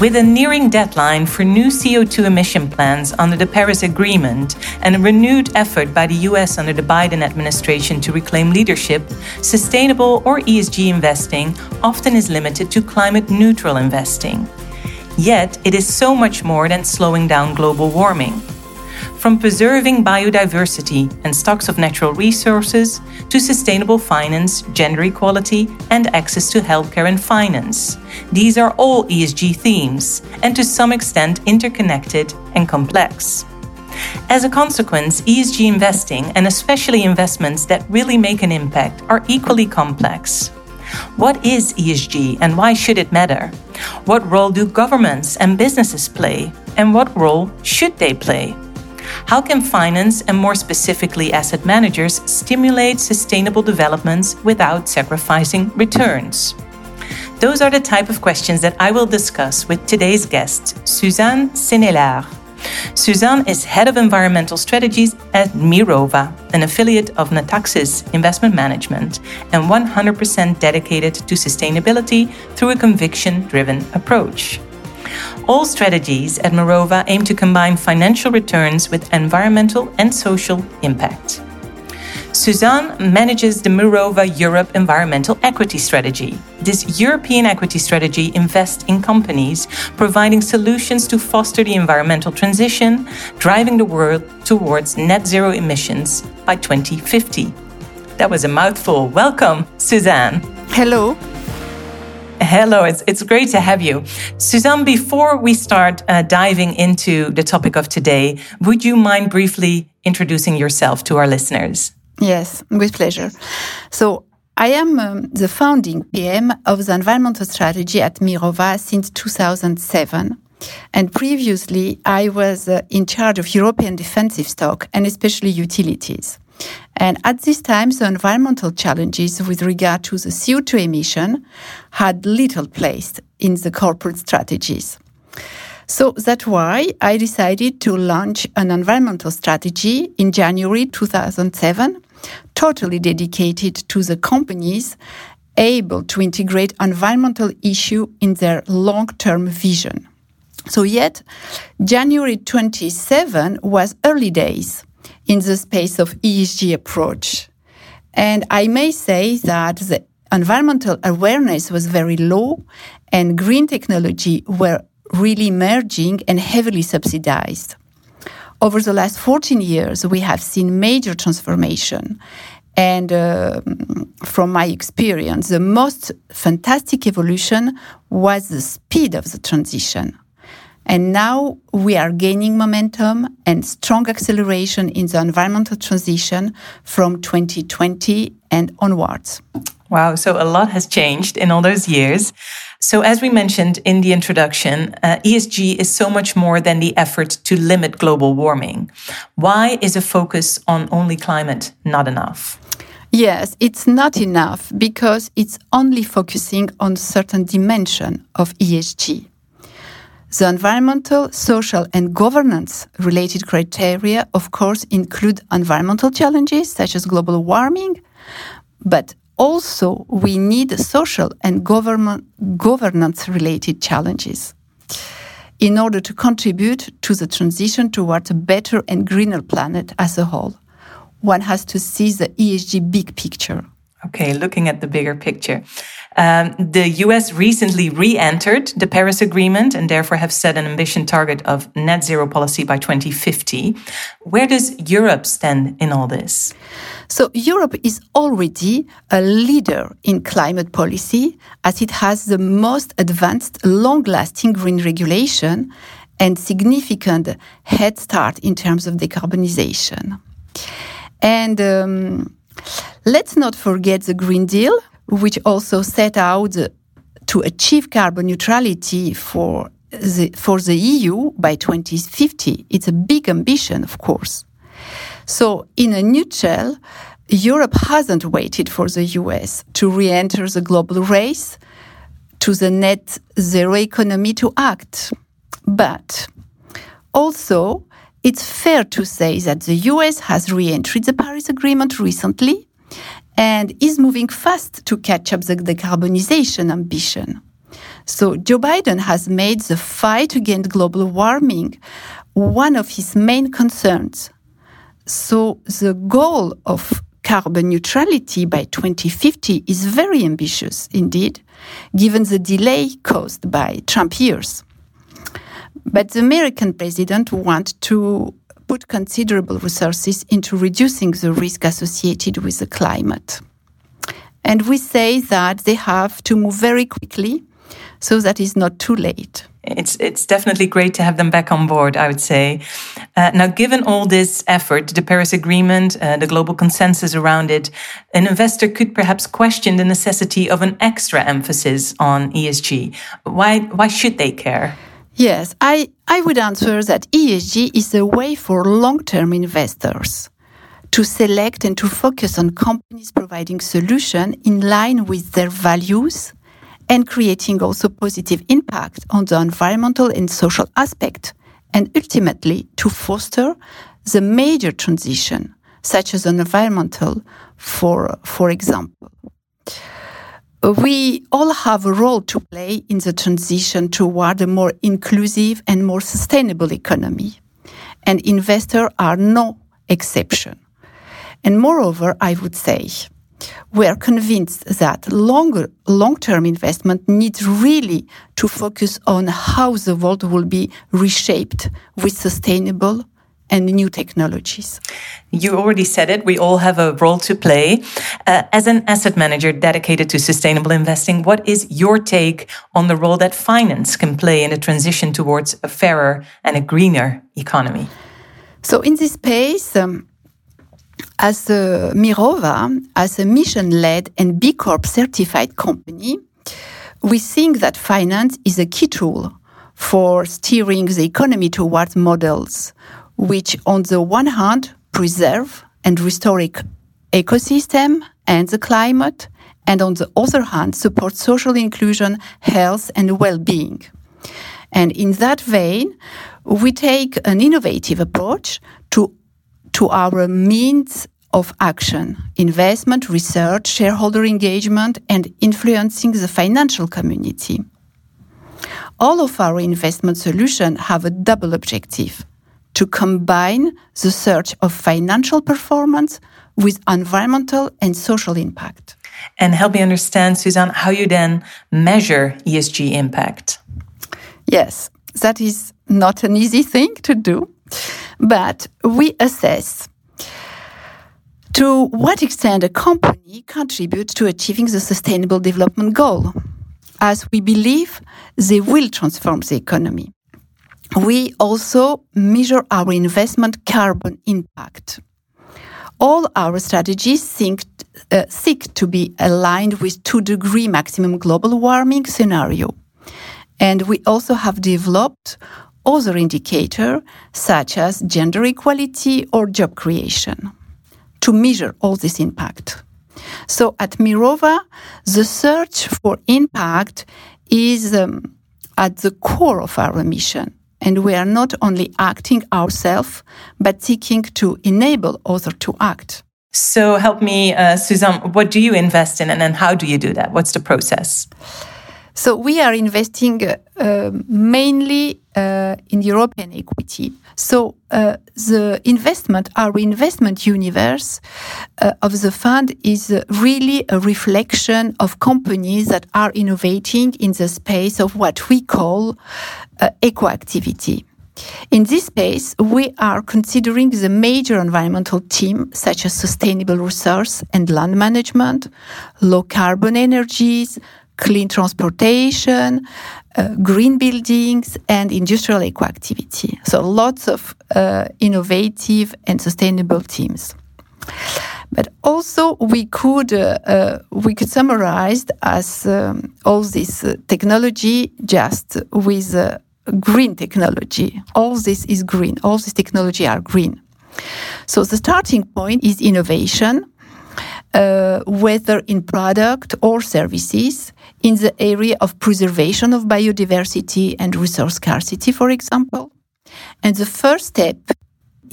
With a nearing deadline for new CO2 emission plans under the Paris Agreement and a renewed effort by the US under the Biden administration to reclaim leadership, sustainable or ESG investing often is limited to climate neutral investing. Yet, it is so much more than slowing down global warming from preserving biodiversity and stocks of natural resources to sustainable finance, gender equality, and access to healthcare and finance. These are all ESG themes, and to some extent interconnected and complex. As a consequence, ESG investing, and especially investments that really make an impact, are equally complex. What is ESG and why should it matter? What role do governments and businesses play? And what role should they play? How can finance, and more specifically asset managers, stimulate sustainable developments without sacrificing returns? Those are the type of questions that I will discuss with today's guest, Suzanne Senellart. Suzanne is head of environmental strategies at Mirova, an affiliate of Natixis Investment Management, and 100% dedicated to sustainability through a conviction driven approach. All strategies at Mirova aim to combine financial returns with environmental and social impact. Suzanne manages the Mirova Europe Environmental Equity Strategy. This European equity strategy invests in companies providing solutions to foster the environmental transition, driving the world towards net zero emissions by 2050. That was a mouthful. Welcome, Suzanne. Hello. Hello, it's, it's great to have you. Suzanne, before we start uh, diving into the topic of today, would you mind briefly introducing yourself to our listeners? Yes, with pleasure. So, I am um, the founding PM of the environmental strategy at Mirova since 2007. And previously, I was uh, in charge of European defensive stock and especially utilities. And at this time, the environmental challenges with regard to the CO2 emission had little place in the corporate strategies. So that's why I decided to launch an environmental strategy in January 2007, totally dedicated to the companies able to integrate environmental issue in their long-term vision. So yet, January 27 was early days in the space of ESG approach. And I may say that the environmental awareness was very low and green technology were really emerging and heavily subsidized. Over the last 14 years, we have seen major transformation. And uh, from my experience, the most fantastic evolution was the speed of the transition. And now we are gaining momentum and strong acceleration in the environmental transition from 2020 and onwards. Wow, so a lot has changed in all those years. So, as we mentioned in the introduction, uh, ESG is so much more than the effort to limit global warming. Why is a focus on only climate not enough? Yes, it's not enough because it's only focusing on certain dimension of ESG. The environmental, social, and governance related criteria, of course, include environmental challenges such as global warming, but also we need social and government, governance related challenges in order to contribute to the transition towards a better and greener planet as a whole. One has to see the ESG big picture. Okay, looking at the bigger picture. Um, the US recently re entered the Paris Agreement and therefore have set an ambition target of net zero policy by 2050. Where does Europe stand in all this? So, Europe is already a leader in climate policy as it has the most advanced, long lasting green regulation and significant head start in terms of decarbonization. And um, let's not forget the Green Deal, which also set out to achieve carbon neutrality for the, for the EU by 2050. It's a big ambition, of course. So, in a nutshell, Europe hasn't waited for the US to re enter the global race to the net zero economy to act. But also, it's fair to say that the US has re entered the Paris Agreement recently and is moving fast to catch up the decarbonization ambition. So Joe Biden has made the fight against global warming one of his main concerns. So the goal of carbon neutrality by 2050 is very ambitious indeed, given the delay caused by Trump years. But the American president wants to put considerable resources into reducing the risk associated with the climate. And we say that they have to move very quickly so that it's not too late. It's it's definitely great to have them back on board. I would say. Uh, now, given all this effort, the Paris Agreement, uh, the global consensus around it, an investor could perhaps question the necessity of an extra emphasis on ESG. Why why should they care? Yes, I, I would answer that ESG is a way for long term investors to select and to focus on companies providing solutions in line with their values and creating also positive impact on the environmental and social aspect, and ultimately to foster the major transition, such as an environmental, for, for example. We all have a role to play in the transition toward a more inclusive and more sustainable economy. And investors are no exception. And moreover, I would say, we are convinced that longer, long-term investment needs really to focus on how the world will be reshaped with sustainable and new technologies. You already said it. We all have a role to play. Uh, as an asset manager dedicated to sustainable investing, what is your take on the role that finance can play in the transition towards a fairer and a greener economy? So, in this space, um, as a Mirova, as a mission-led and B Corp certified company, we think that finance is a key tool for steering the economy towards models which on the one hand preserve and restore ec- ecosystem and the climate, and on the other hand support social inclusion, health and well-being. And in that vein, we take an innovative approach to to our means of action, investment, research, shareholder engagement, and influencing the financial community. All of our investment solutions have a double objective to combine the search of financial performance with environmental and social impact. And help me understand, Suzanne, how you then measure ESG impact. Yes, that is not an easy thing to do. But we assess to what extent a company contributes to achieving the sustainable development goal, as we believe they will transform the economy. We also measure our investment carbon impact. All our strategies think, uh, seek to be aligned with 2 degree maximum global warming scenario. And we also have developed other indicators such as gender equality or job creation to measure all this impact. So at Mirova, the search for impact is um, at the core of our mission. And we are not only acting ourselves, but seeking to enable others to act. So help me, uh, Suzanne, what do you invest in and then how do you do that? What's the process? So we are investing uh, mainly uh, in European equity. So uh, the investment, our investment universe uh, of the fund is really a reflection of companies that are innovating in the space of what we call uh, eco activity. In this space, we are considering the major environmental themes such as sustainable resource and land management, low carbon energies, clean transportation, uh, green buildings, and industrial eco activity. So lots of uh, innovative and sustainable teams. But also, we could uh, uh we could summarize as um, all this uh, technology just with uh, green technology. All this is green. All this technology are green. So the starting point is innovation, uh, whether in product or services, in the area of preservation of biodiversity and resource scarcity, for example. And the first step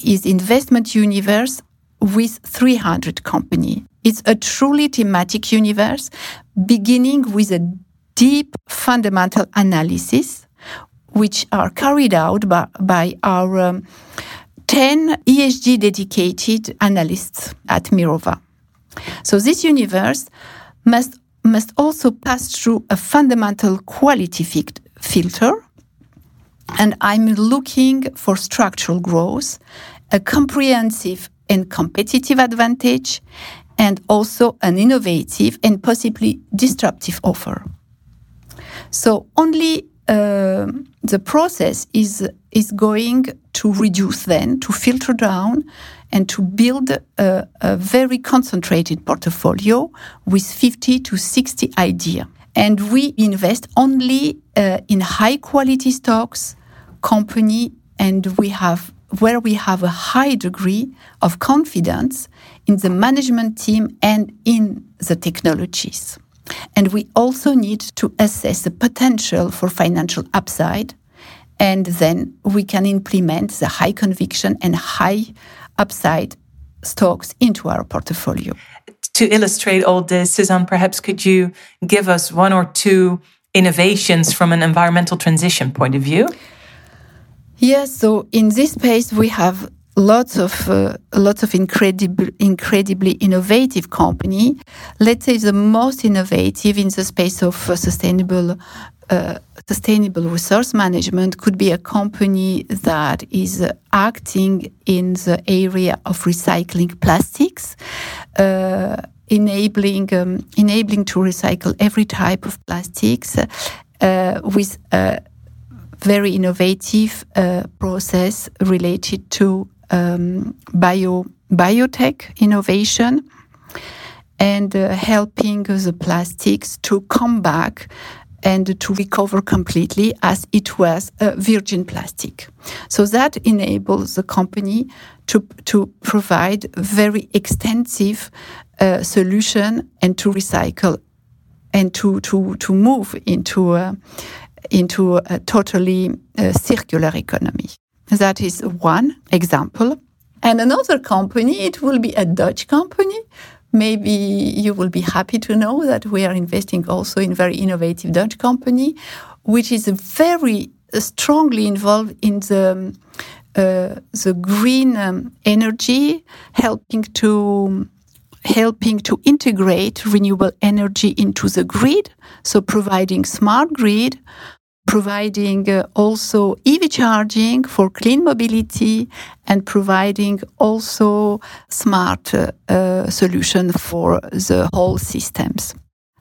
is investment universe with 300 company. It's a truly thematic universe, beginning with a deep fundamental analysis, which are carried out by, by our um, 10 ESG dedicated analysts at Mirova. So this universe must, must also pass through a fundamental quality filter. And I'm looking for structural growth, a comprehensive and competitive advantage, and also an innovative and possibly disruptive offer. So only uh, the process is is going to reduce then to filter down and to build a, a very concentrated portfolio with 50 to 60 ideas. And we invest only uh, in high quality stocks, company, and we have where we have a high degree of confidence in the management team and in the technologies. And we also need to assess the potential for financial upside. And then we can implement the high conviction and high upside stocks into our portfolio. To illustrate all this, Suzanne, perhaps could you give us one or two innovations from an environmental transition point of view? Yes, so in this space we have lots of uh, lots of incredible incredibly innovative company let's say the most innovative in the space of uh, sustainable uh, sustainable resource management could be a company that is uh, acting in the area of recycling plastics uh, enabling um, enabling to recycle every type of plastics uh, with a very innovative process related to um, bio biotech innovation and uh, helping the plastics to come back and to recover completely as it was a virgin plastic. So that enables the company to, to provide very extensive uh, solution and to recycle and to, to, to move into a, into a totally uh, circular economy. That is one example. And another company, it will be a Dutch company. Maybe you will be happy to know that we are investing also in very innovative Dutch company, which is very strongly involved in the uh, the green um, energy, helping to helping to integrate renewable energy into the grid, so providing smart grid, providing uh, also EV charging for clean mobility and providing also smart uh, solution for the whole systems.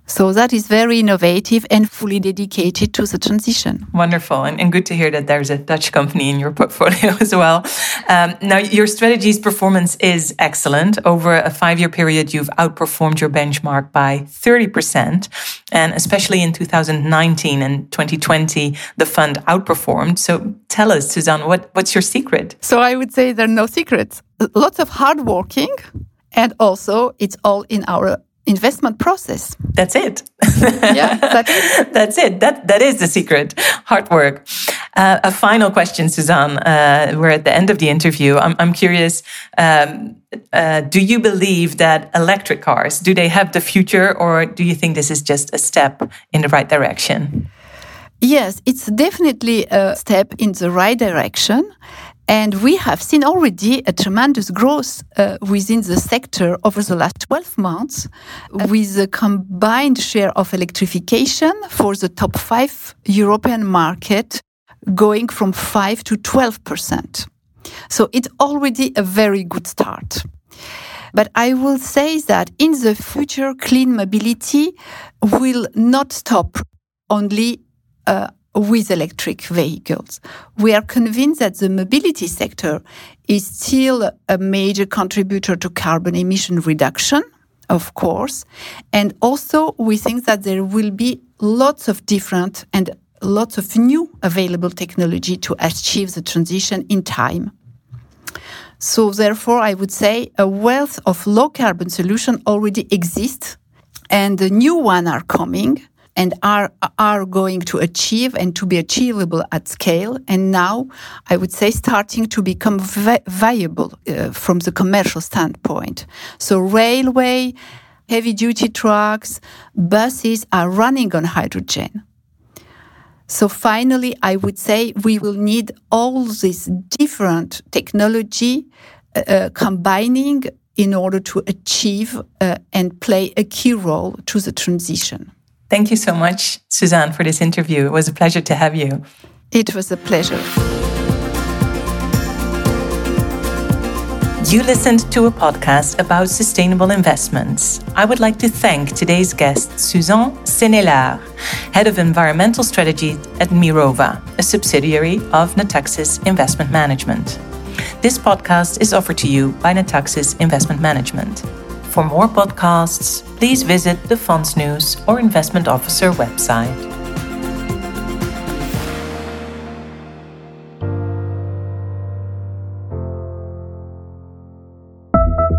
So that is very innovative and fully dedicated to the transition. Wonderful. And, and good to hear that there's a Dutch company in your portfolio as well. Um, now, your strategy's performance is excellent. Over a five year period, you've outperformed your benchmark by 30%. And especially in 2019 and 2020, the fund outperformed. So tell us, Suzanne, what, what's your secret? So I would say there are no secrets. Lots of hard working. And also, it's all in our investment process. That's it. yeah, that's it. that's it. That that is the secret. Hard work. Uh, a final question, Suzanne. Uh, we're at the end of the interview. I'm, I'm curious. Um, uh, do you believe that electric cars do they have the future, or do you think this is just a step in the right direction? Yes, it's definitely a step in the right direction. And we have seen already a tremendous growth uh, within the sector over the last 12 months with a combined share of electrification for the top five European market going from 5 to 12%. So it's already a very good start. But I will say that in the future, clean mobility will not stop only uh, with electric vehicles. We are convinced that the mobility sector is still a major contributor to carbon emission reduction, of course. And also, we think that there will be lots of different and lots of new available technology to achieve the transition in time. So, therefore, I would say a wealth of low carbon solutions already exists, and the new ones are coming and are are going to achieve and to be achievable at scale and now i would say starting to become vi viable uh, from the commercial standpoint so railway heavy duty trucks, buses are running on hydrogen. So finally, I would say we will need all these different technology uh, uh, combining in order to achieve uh, and play a key role to the transition. Thank you so much, Suzanne, for this interview. It was a pleasure to have you. It was a pleasure. You listened to a podcast about sustainable investments. I would like to thank today's guest, Suzanne Senellart, Head of Environmental Strategy at Mirova, a subsidiary of Natixis Investment Management. This podcast is offered to you by Natixis Investment Management. For more podcasts, please visit the Funds News or Investment Officer website.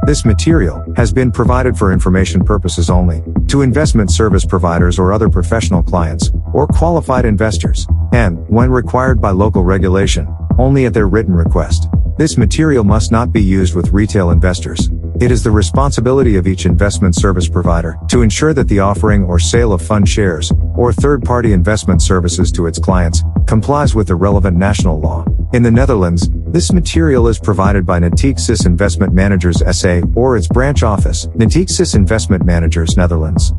This material has been provided for information purposes only to investment service providers or other professional clients or qualified investors, and, when required by local regulation, only at their written request. This material must not be used with retail investors. It is the responsibility of each investment service provider to ensure that the offering or sale of fund shares or third-party investment services to its clients complies with the relevant national law. In the Netherlands, this material is provided by Natixis Investment Managers SA or its branch office, Natixis Investment Managers Netherlands.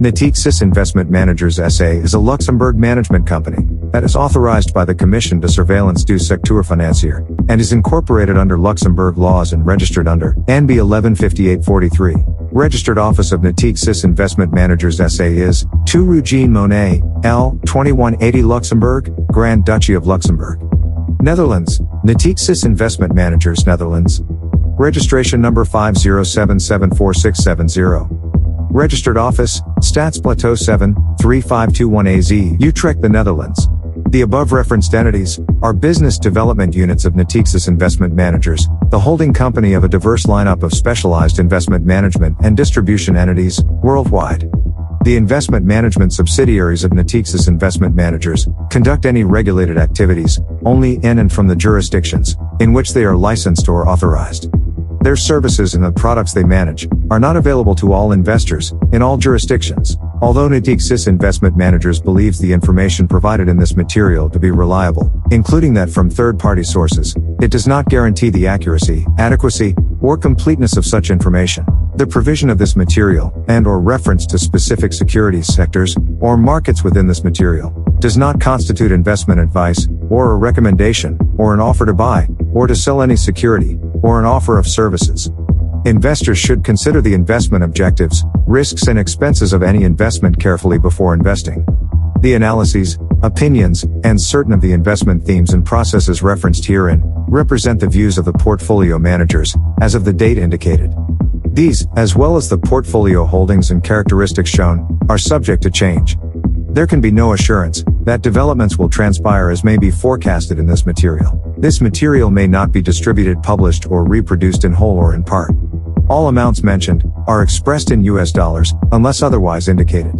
Natixis Investment Managers SA is a Luxembourg management company that is authorized by the Commission de Surveillance du Secteur Financier and is incorporated under Luxembourg laws and registered under NB 115843. Registered office of Natixis Investment Managers SA is 2 Rue Jean Monnet, L. 2180 Luxembourg, Grand Duchy of Luxembourg. Netherlands, Natixis Investment Managers Netherlands. Registration number 507746770. Registered office, Stadsplateau 7, 3521 AZ, Utrecht, the Netherlands. The above referenced entities are business development units of Natixis Investment Managers, the holding company of a diverse lineup of specialized investment management and distribution entities worldwide. The investment management subsidiaries of Natixis Investment Managers conduct any regulated activities only in and from the jurisdictions in which they are licensed or authorized. Their services and the products they manage are not available to all investors in all jurisdictions. Although Natixis Investment Managers believes the information provided in this material to be reliable, including that from third-party sources, it does not guarantee the accuracy, adequacy, or completeness of such information. The provision of this material, and or reference to specific securities sectors, or markets within this material, does not constitute investment advice, or a recommendation, or an offer to buy, or to sell any security, or an offer of services. Investors should consider the investment objectives, risks and expenses of any investment carefully before investing. The analyses, opinions, and certain of the investment themes and processes referenced herein represent the views of the portfolio managers as of the date indicated. These, as well as the portfolio holdings and characteristics shown, are subject to change. There can be no assurance that developments will transpire as may be forecasted in this material. This material may not be distributed, published, or reproduced in whole or in part. All amounts mentioned are expressed in US dollars unless otherwise indicated.